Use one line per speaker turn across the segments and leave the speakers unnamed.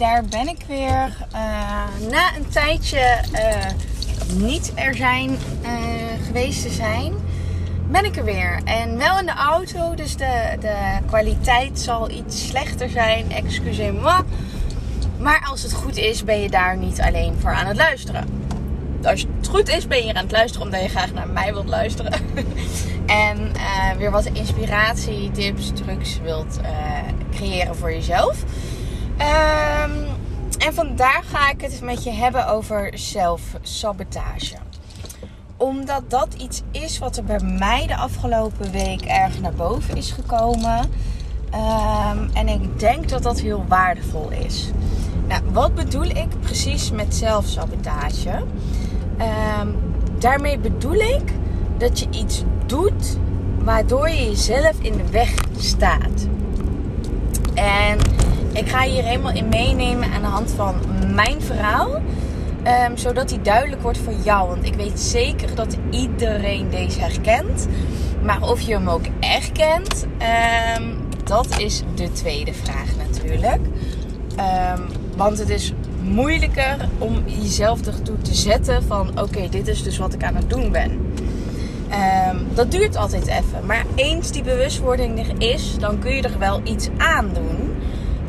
daar ben ik weer. Uh, na een tijdje uh, niet er zijn uh, geweest te zijn, ben ik er weer. En wel in de auto, dus de, de kwaliteit zal iets slechter zijn. Excusez-moi. Maar als het goed is, ben je daar niet alleen voor aan het luisteren. Als het goed is, ben je hier aan het luisteren omdat je graag naar mij wilt luisteren. en weer wat inspiratie, tips, trucs wilt creëren voor jezelf. Um, en vandaag ga ik het met je hebben over zelfsabotage. Omdat dat iets is wat er bij mij de afgelopen week erg naar boven is gekomen. Um, en ik denk dat dat heel waardevol is. Nou, wat bedoel ik precies met zelfsabotage? Um, daarmee bedoel ik dat je iets doet waardoor je jezelf in de weg staat. En ik ga hier helemaal in meenemen aan de hand van mijn verhaal. Um, zodat die duidelijk wordt voor jou. Want ik weet zeker dat iedereen deze herkent. Maar of je hem ook echt kent, um, dat is de tweede vraag natuurlijk. Um, want het is moeilijker om jezelf ertoe te zetten van oké, dit is dus wat ik aan het doen ben. dat duurt altijd even. Maar eens die bewustwording er is, dan kun je er wel iets aan doen.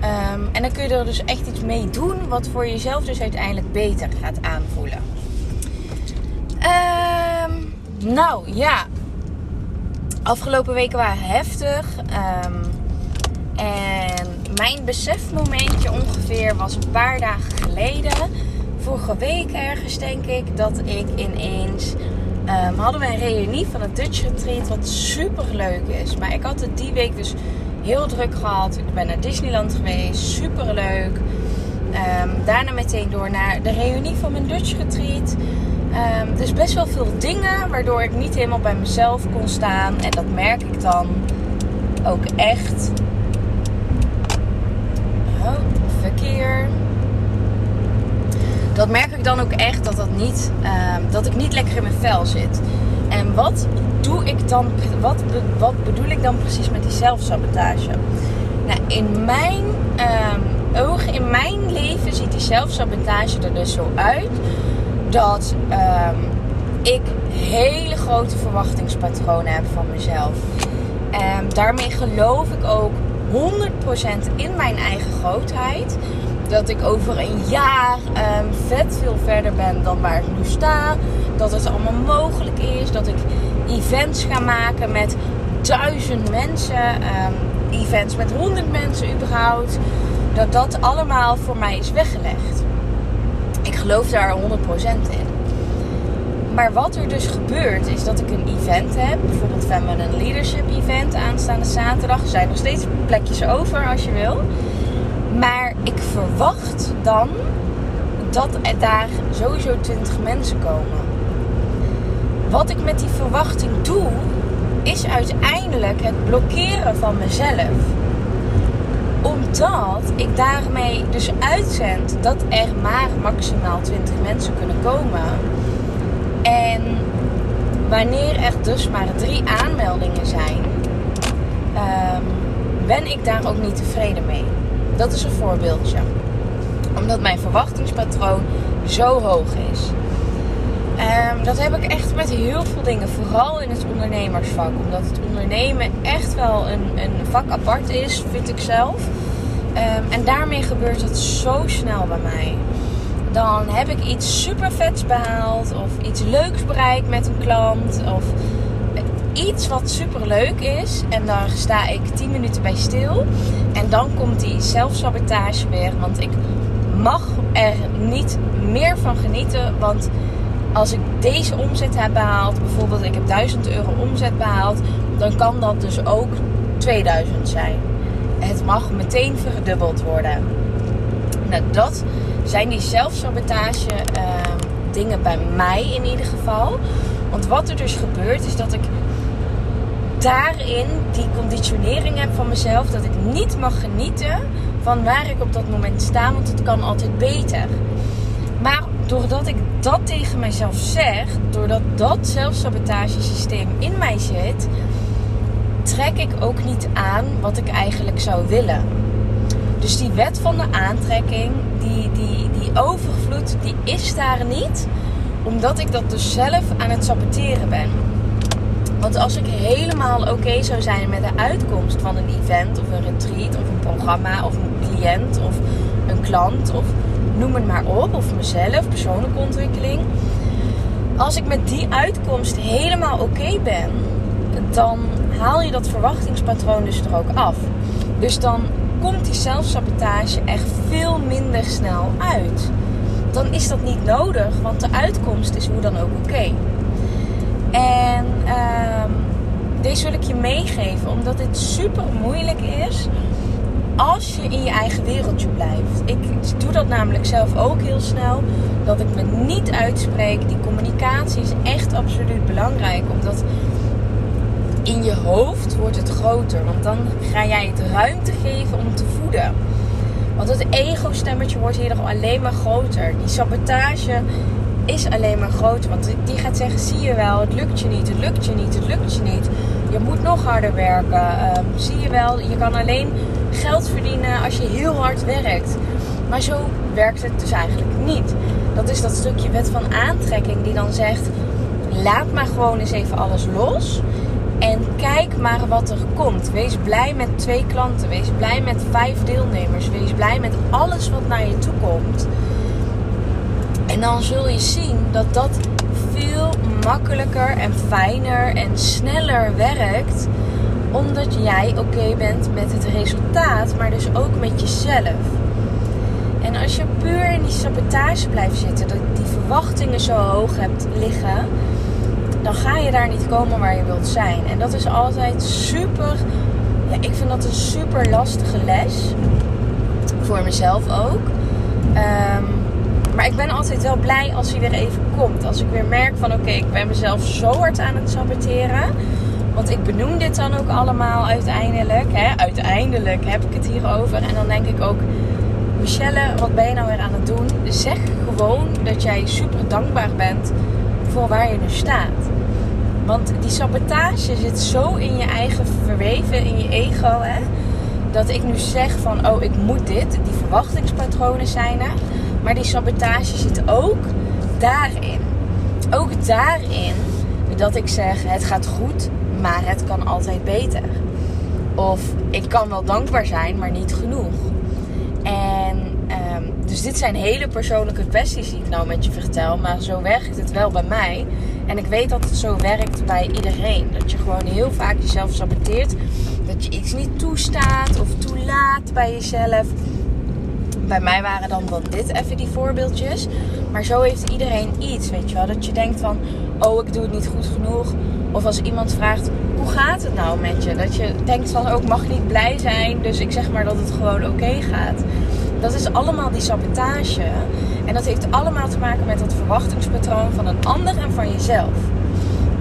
Um, en dan kun je er dus echt iets mee doen wat voor jezelf dus uiteindelijk beter gaat aanvoelen. Um, nou ja, afgelopen weken waren heftig. Um, en mijn besefmomentje ongeveer was een paar dagen geleden. Vorige week ergens denk ik dat ik ineens... Hadden we een reunie van het Dutch Retreat wat super leuk is. Maar ik had het die week dus heel druk gehad. Ik ben naar Disneyland geweest, super leuk. Um, daarna meteen door naar de reunie van mijn Dutch retreat. Um, dus best wel veel dingen waardoor ik niet helemaal bij mezelf kon staan. En dat merk ik dan ook echt. Oh, verkeer. Dat merk ik dan ook echt dat, dat, niet, um, dat ik niet lekker in mijn vel zit. En wat doe ik dan, wat, wat bedoel ik dan precies met die zelfsabotage? Nou, in mijn um, ogen, in mijn leven ziet die zelfsabotage er dus zo uit dat um, ik hele grote verwachtingspatronen heb van mezelf. En daarmee geloof ik ook 100% in mijn eigen grootheid. Dat ik over een jaar vet veel verder ben dan waar ik nu sta. Dat het allemaal mogelijk is. Dat ik events ga maken met duizend mensen. Um, events met honderd mensen überhaupt. Dat dat allemaal voor mij is weggelegd. Ik geloof daar 100% in. Maar wat er dus gebeurt is dat ik een event heb. Bijvoorbeeld Feminine Leadership Event aanstaande zaterdag. Er zijn nog steeds plekjes over als je wil. Maar ik verwacht dan dat er daar sowieso 20 mensen komen. Wat ik met die verwachting doe, is uiteindelijk het blokkeren van mezelf. Omdat ik daarmee dus uitzend dat er maar maximaal 20 mensen kunnen komen. En wanneer er dus maar drie aanmeldingen zijn, um, ben ik daar ook niet tevreden mee. Dat is een voorbeeldje. Omdat mijn verwachtingspatroon zo hoog is. Um, dat heb ik echt met heel veel dingen. Vooral in het ondernemersvak. Omdat het ondernemen echt wel een, een vak apart is, vind ik zelf. Um, en daarmee gebeurt het zo snel bij mij. Dan heb ik iets super vets behaald. Of iets leuks bereikt met een klant. Of iets wat super leuk is. En daar sta ik 10 minuten bij stil. En dan komt die zelfsabotage weer. Want ik mag er niet meer van genieten. Want als ik deze omzet heb behaald, bijvoorbeeld ik heb 1000 euro omzet behaald, dan kan dat dus ook 2000 zijn. Het mag meteen verdubbeld worden. Nou, dat zijn die zelfsabotage uh, dingen bij mij in ieder geval. Want wat er dus gebeurt is dat ik daarin die conditionering heb van mezelf. Dat ik niet mag genieten van waar ik op dat moment sta. Want het kan altijd beter. Doordat ik dat tegen mijzelf zeg, doordat dat zelfsabotagesysteem in mij zit, trek ik ook niet aan wat ik eigenlijk zou willen. Dus die wet van de aantrekking, die, die, die overvloed, die is daar niet. Omdat ik dat dus zelf aan het saboteren ben. Want als ik helemaal oké zou zijn met de uitkomst van een event of een retreat of een programma of een cliënt of een klant of noem het maar op, of mezelf, persoonlijke ontwikkeling. Als ik met die uitkomst helemaal oké ben, dan haal je dat verwachtingspatroon dus er ook af. Dus dan komt die zelfsabotage echt veel minder snel uit. Dan is dat niet nodig, want de uitkomst is hoe dan ook oké. En uh, deze wil ik je meegeven, omdat dit super moeilijk is als je in je eigen wereldje blijft. Ik doe dat namelijk zelf ook heel snel. Dat ik me niet uitspreek. Die communicatie is echt absoluut belangrijk. Omdat in je hoofd wordt het groter. Want dan ga jij het ruimte geven om te voeden. Want het ego-stemmetje wordt hier nog alleen maar groter. Die sabotage is alleen maar groter. Want die gaat zeggen: zie je wel, het lukt je niet, het lukt je niet, het lukt je niet. Je moet nog harder werken. Ehm, zie je wel, je kan alleen geld verdienen als je heel hard werkt. Maar zo werkt het dus eigenlijk niet. Dat is dat stukje wet van aantrekking die dan zegt: laat maar gewoon eens even alles los. En kijk maar wat er komt. Wees blij met twee klanten. Wees blij met vijf deelnemers. Wees blij met alles wat naar je toe komt. En dan zul je zien dat dat veel makkelijker en fijner en sneller werkt. Omdat jij oké bent met het resultaat, maar dus ook met jezelf. En als je puur in die sabotage blijft zitten, dat die verwachtingen zo hoog hebt liggen, dan ga je daar niet komen waar je wilt zijn. En dat is altijd super. Ja, ik vind dat een super lastige les. Voor mezelf ook. Um, maar ik ben altijd wel blij als hij weer even komt. Als ik weer merk van oké, ik ben mezelf zo hard aan het saboteren. Want ik benoem dit dan ook allemaal uiteindelijk. Hè? Uiteindelijk heb ik het hierover. En dan denk ik ook, Michelle, wat ben je nou weer aan het doen? Zeg gewoon dat jij super dankbaar bent voor waar je nu staat. Want die sabotage zit zo in je eigen verweven, in je ego. Hè? Dat ik nu zeg van, oh ik moet dit. Die verwachtingspatronen zijn er. Maar die sabotage zit ook daarin. Ook daarin dat ik zeg: het gaat goed, maar het kan altijd beter. Of ik kan wel dankbaar zijn, maar niet genoeg. En um, dus dit zijn hele persoonlijke kwesties die ik nou met je vertel. Maar zo werkt het wel bij mij. En ik weet dat het zo werkt bij iedereen. Dat je gewoon heel vaak jezelf saboteert. Dat je iets niet toestaat of toelaat bij jezelf bij mij waren dan, dan dit even die voorbeeldjes. Maar zo heeft iedereen iets, weet je wel. Dat je denkt van, oh ik doe het niet goed genoeg. Of als iemand vraagt, hoe gaat het nou met je? Dat je denkt van, oh ik mag niet blij zijn. Dus ik zeg maar dat het gewoon oké gaat. Dat is allemaal die sabotage. En dat heeft allemaal te maken met dat verwachtingspatroon van een ander en van jezelf.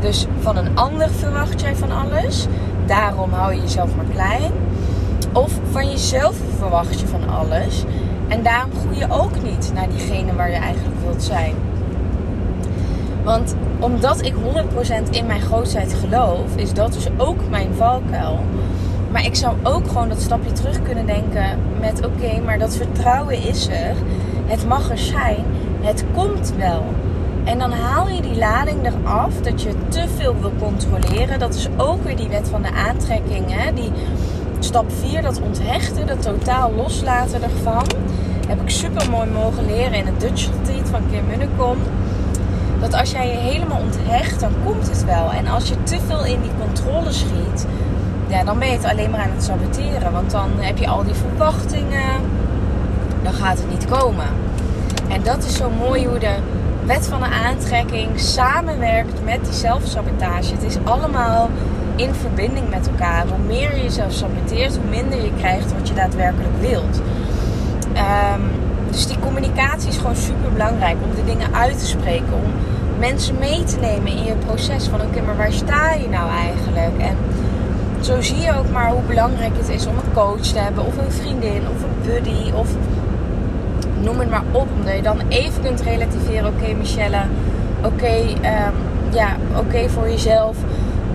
Dus van een ander verwacht jij van alles. Daarom hou je jezelf maar klein. Of van jezelf verwacht je van alles. En daarom groei je ook niet naar diegene waar je eigenlijk wilt zijn. Want omdat ik 100% in mijn grootheid geloof, is dat dus ook mijn valkuil. Maar ik zou ook gewoon dat stapje terug kunnen denken met oké, maar dat vertrouwen is er. Het mag er zijn. Het komt wel. En dan haal je die lading eraf dat je te veel wil controleren. Dat is ook weer die wet van de aantrekking. Hè? Die stap 4, dat onthechten, dat totaal loslaten ervan. Heb ik super mooi mogen leren in het Dutch Retreat van Kim Munnekom. Dat als jij je helemaal onthecht, dan komt het wel. En als je te veel in die controle schiet, ja, dan ben je het alleen maar aan het saboteren. Want dan heb je al die verwachtingen. Dan gaat het niet komen. En dat is zo mooi hoe de wet van de aantrekking samenwerkt met die zelfsabotage. Het is allemaal in verbinding met elkaar. Hoe meer je jezelf saboteert, hoe minder je krijgt wat je daadwerkelijk wilt. Um, dus die communicatie is gewoon super belangrijk om de dingen uit te spreken. Om mensen mee te nemen in je proces van oké, maar waar sta je nou eigenlijk? En zo zie je ook maar hoe belangrijk het is om een coach te hebben, of een vriendin, of een buddy, of noem het maar op. Omdat je dan even kunt relativeren. Oké, Michelle, oké, um, ja, oké voor jezelf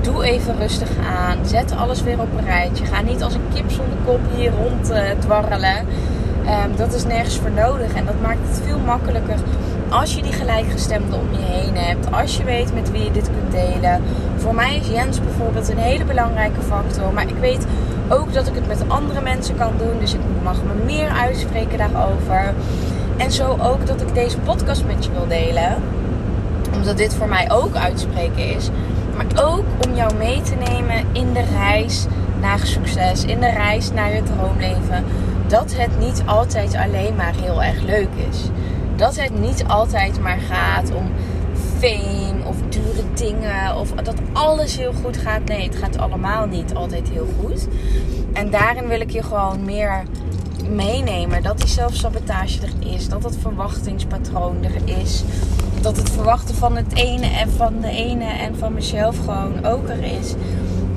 Doe even rustig aan. Zet alles weer op een rijtje. Ga niet als een kip zonder kop hier rond uh, dwarrelen. Ehm, dat is nergens voor nodig. En dat maakt het veel makkelijker als je die gelijkgestemde om je heen hebt. Als je weet met wie je dit kunt delen. Voor mij is Jens bijvoorbeeld een hele belangrijke factor. Maar ik weet ook dat ik het met andere mensen kan doen. Dus ik mag me meer uitspreken daarover. En zo ook dat ik deze podcast met je wil delen. Omdat dit voor mij ook uitspreken is. Maar ook om jou mee te nemen in de reis naar succes. In de reis naar je droomleven. Dat het niet altijd alleen maar heel erg leuk is. Dat het niet altijd maar gaat om fame of dure dingen. Of dat alles heel goed gaat. Nee, het gaat allemaal niet altijd heel goed. En daarin wil ik je gewoon meer meenemen. Dat die zelfsabotage er is. Dat het verwachtingspatroon er is. Dat het verwachten van het ene en van de ene en van mezelf gewoon ook er is.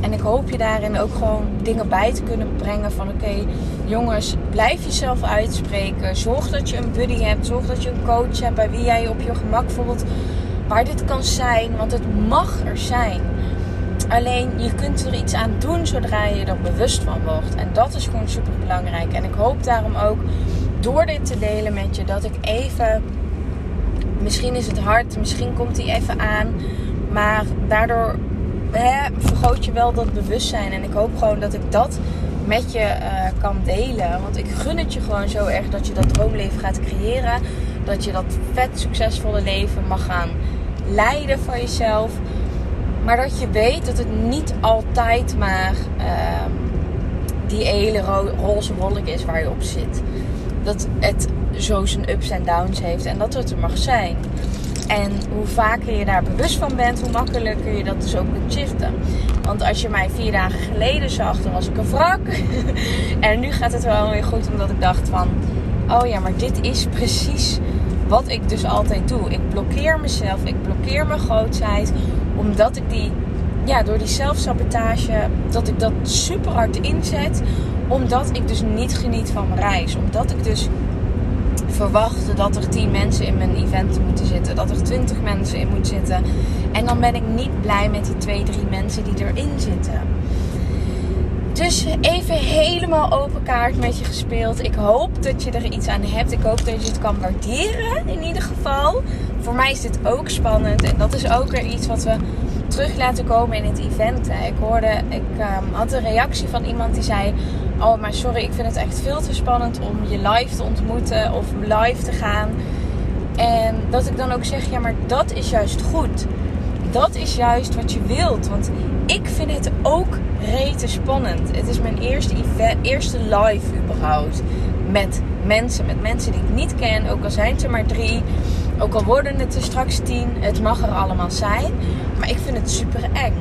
En ik hoop je daarin ook gewoon dingen bij te kunnen brengen van oké, jongens, blijf jezelf uitspreken. Zorg dat je een buddy hebt. Zorg dat je een coach hebt bij wie jij op je gemak voelt. Waar dit kan zijn, want het mag er zijn. Alleen je kunt er iets aan doen zodra je er bewust van wordt. En dat is gewoon super belangrijk. En ik hoop daarom ook door dit te delen met je dat ik even. Misschien is het hard, misschien komt hij even aan. Maar daardoor hè, vergroot je wel dat bewustzijn. En ik hoop gewoon dat ik dat met je uh, kan delen. Want ik gun het je gewoon zo erg dat je dat droomleven gaat creëren. Dat je dat vet succesvolle leven mag gaan leiden van jezelf. Maar dat je weet dat het niet altijd maar uh, die hele ro roze wolk is waar je op zit. Dat het zo zijn ups en downs heeft en dat het er mag zijn. En hoe vaker je daar bewust van bent, hoe makkelijker je dat dus ook kunt shiften. Want als je mij vier dagen geleden zag, dan was ik een wrak. en nu gaat het wel weer goed, omdat ik dacht van... Oh ja, maar dit is precies wat ik dus altijd doe. Ik blokkeer mezelf, ik blokkeer mijn grootheid. Omdat ik die, ja, door die zelfsabotage, dat ik dat super hard inzet. Omdat ik dus niet geniet van mijn reis. Omdat ik dus verwacht dat er 10 mensen in mijn event moeten zitten. Dat er 20 mensen in moeten zitten. En dan ben ik niet blij met die 2, 3 mensen die erin zitten. Dus even helemaal open kaart met je gespeeld. Ik hoop dat je er iets aan hebt. Ik hoop dat je het kan waarderen in ieder geval. Voor mij is dit ook spannend. En dat is ook weer iets wat we terug laten komen in het event. Ik hoorde, ik um, had een reactie van iemand die zei... Oh, maar sorry, ik vind het echt veel te spannend om je live te ontmoeten of live te gaan. En dat ik dan ook zeg, ja, maar dat is juist goed. Dat is juist wat je wilt. Want ik vind het ook rete spannend. Het is mijn eerste, event, eerste live überhaupt. Met mensen, met mensen die ik niet ken. Ook al zijn het er maar drie. Ook al worden het er straks tien. Het mag er allemaal zijn. Maar ik vind het super eng.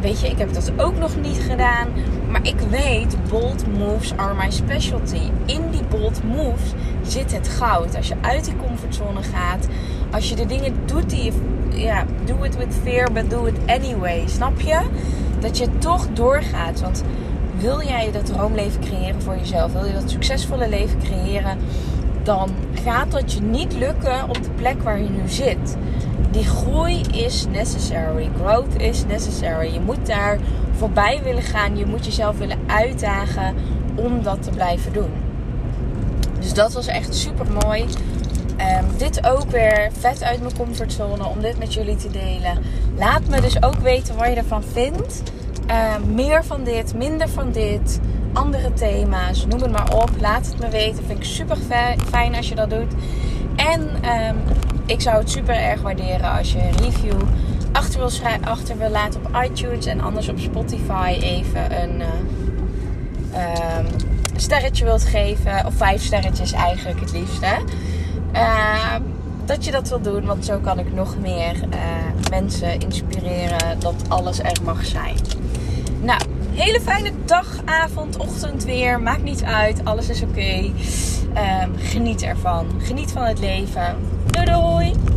Weet je, ik heb dat ook nog niet gedaan. Maar ik weet, bold moves are my specialty. In die bold moves zit het goud. Als je uit die comfortzone gaat. Als je de dingen doet die je... Ja, do it with fear, but do it anyway. Snap je? Dat je toch doorgaat. Want wil jij dat droomleven creëren voor jezelf? Wil je dat succesvolle leven creëren? Dan gaat dat je niet lukken op de plek waar je nu zit die groei is necessary. Growth is necessary. Je moet daar voorbij willen gaan. Je moet jezelf willen uitdagen om dat te blijven doen. Dus dat was echt super mooi. Ehm, dit ook weer vet uit mijn comfortzone om dit met jullie te delen. Laat me dus ook weten wat je ervan vindt. Ehm, meer van dit, minder van dit, andere thema's, noem het maar op. Laat het me weten. Vind ik super fijn als je dat doet. En um, ik zou het super erg waarderen als je een review achter wil, achter wil laten op iTunes. En anders op Spotify even een uh, um, sterretje wilt geven. Of vijf sterretjes eigenlijk het liefste. Uh, dat je dat wil doen, want zo kan ik nog meer uh, mensen inspireren dat alles er mag zijn. Nou, hele fijne dag, avond, ochtend weer. Maakt niet uit, alles is oké. Um, geniet ervan. Geniet van het leven. Doei doei!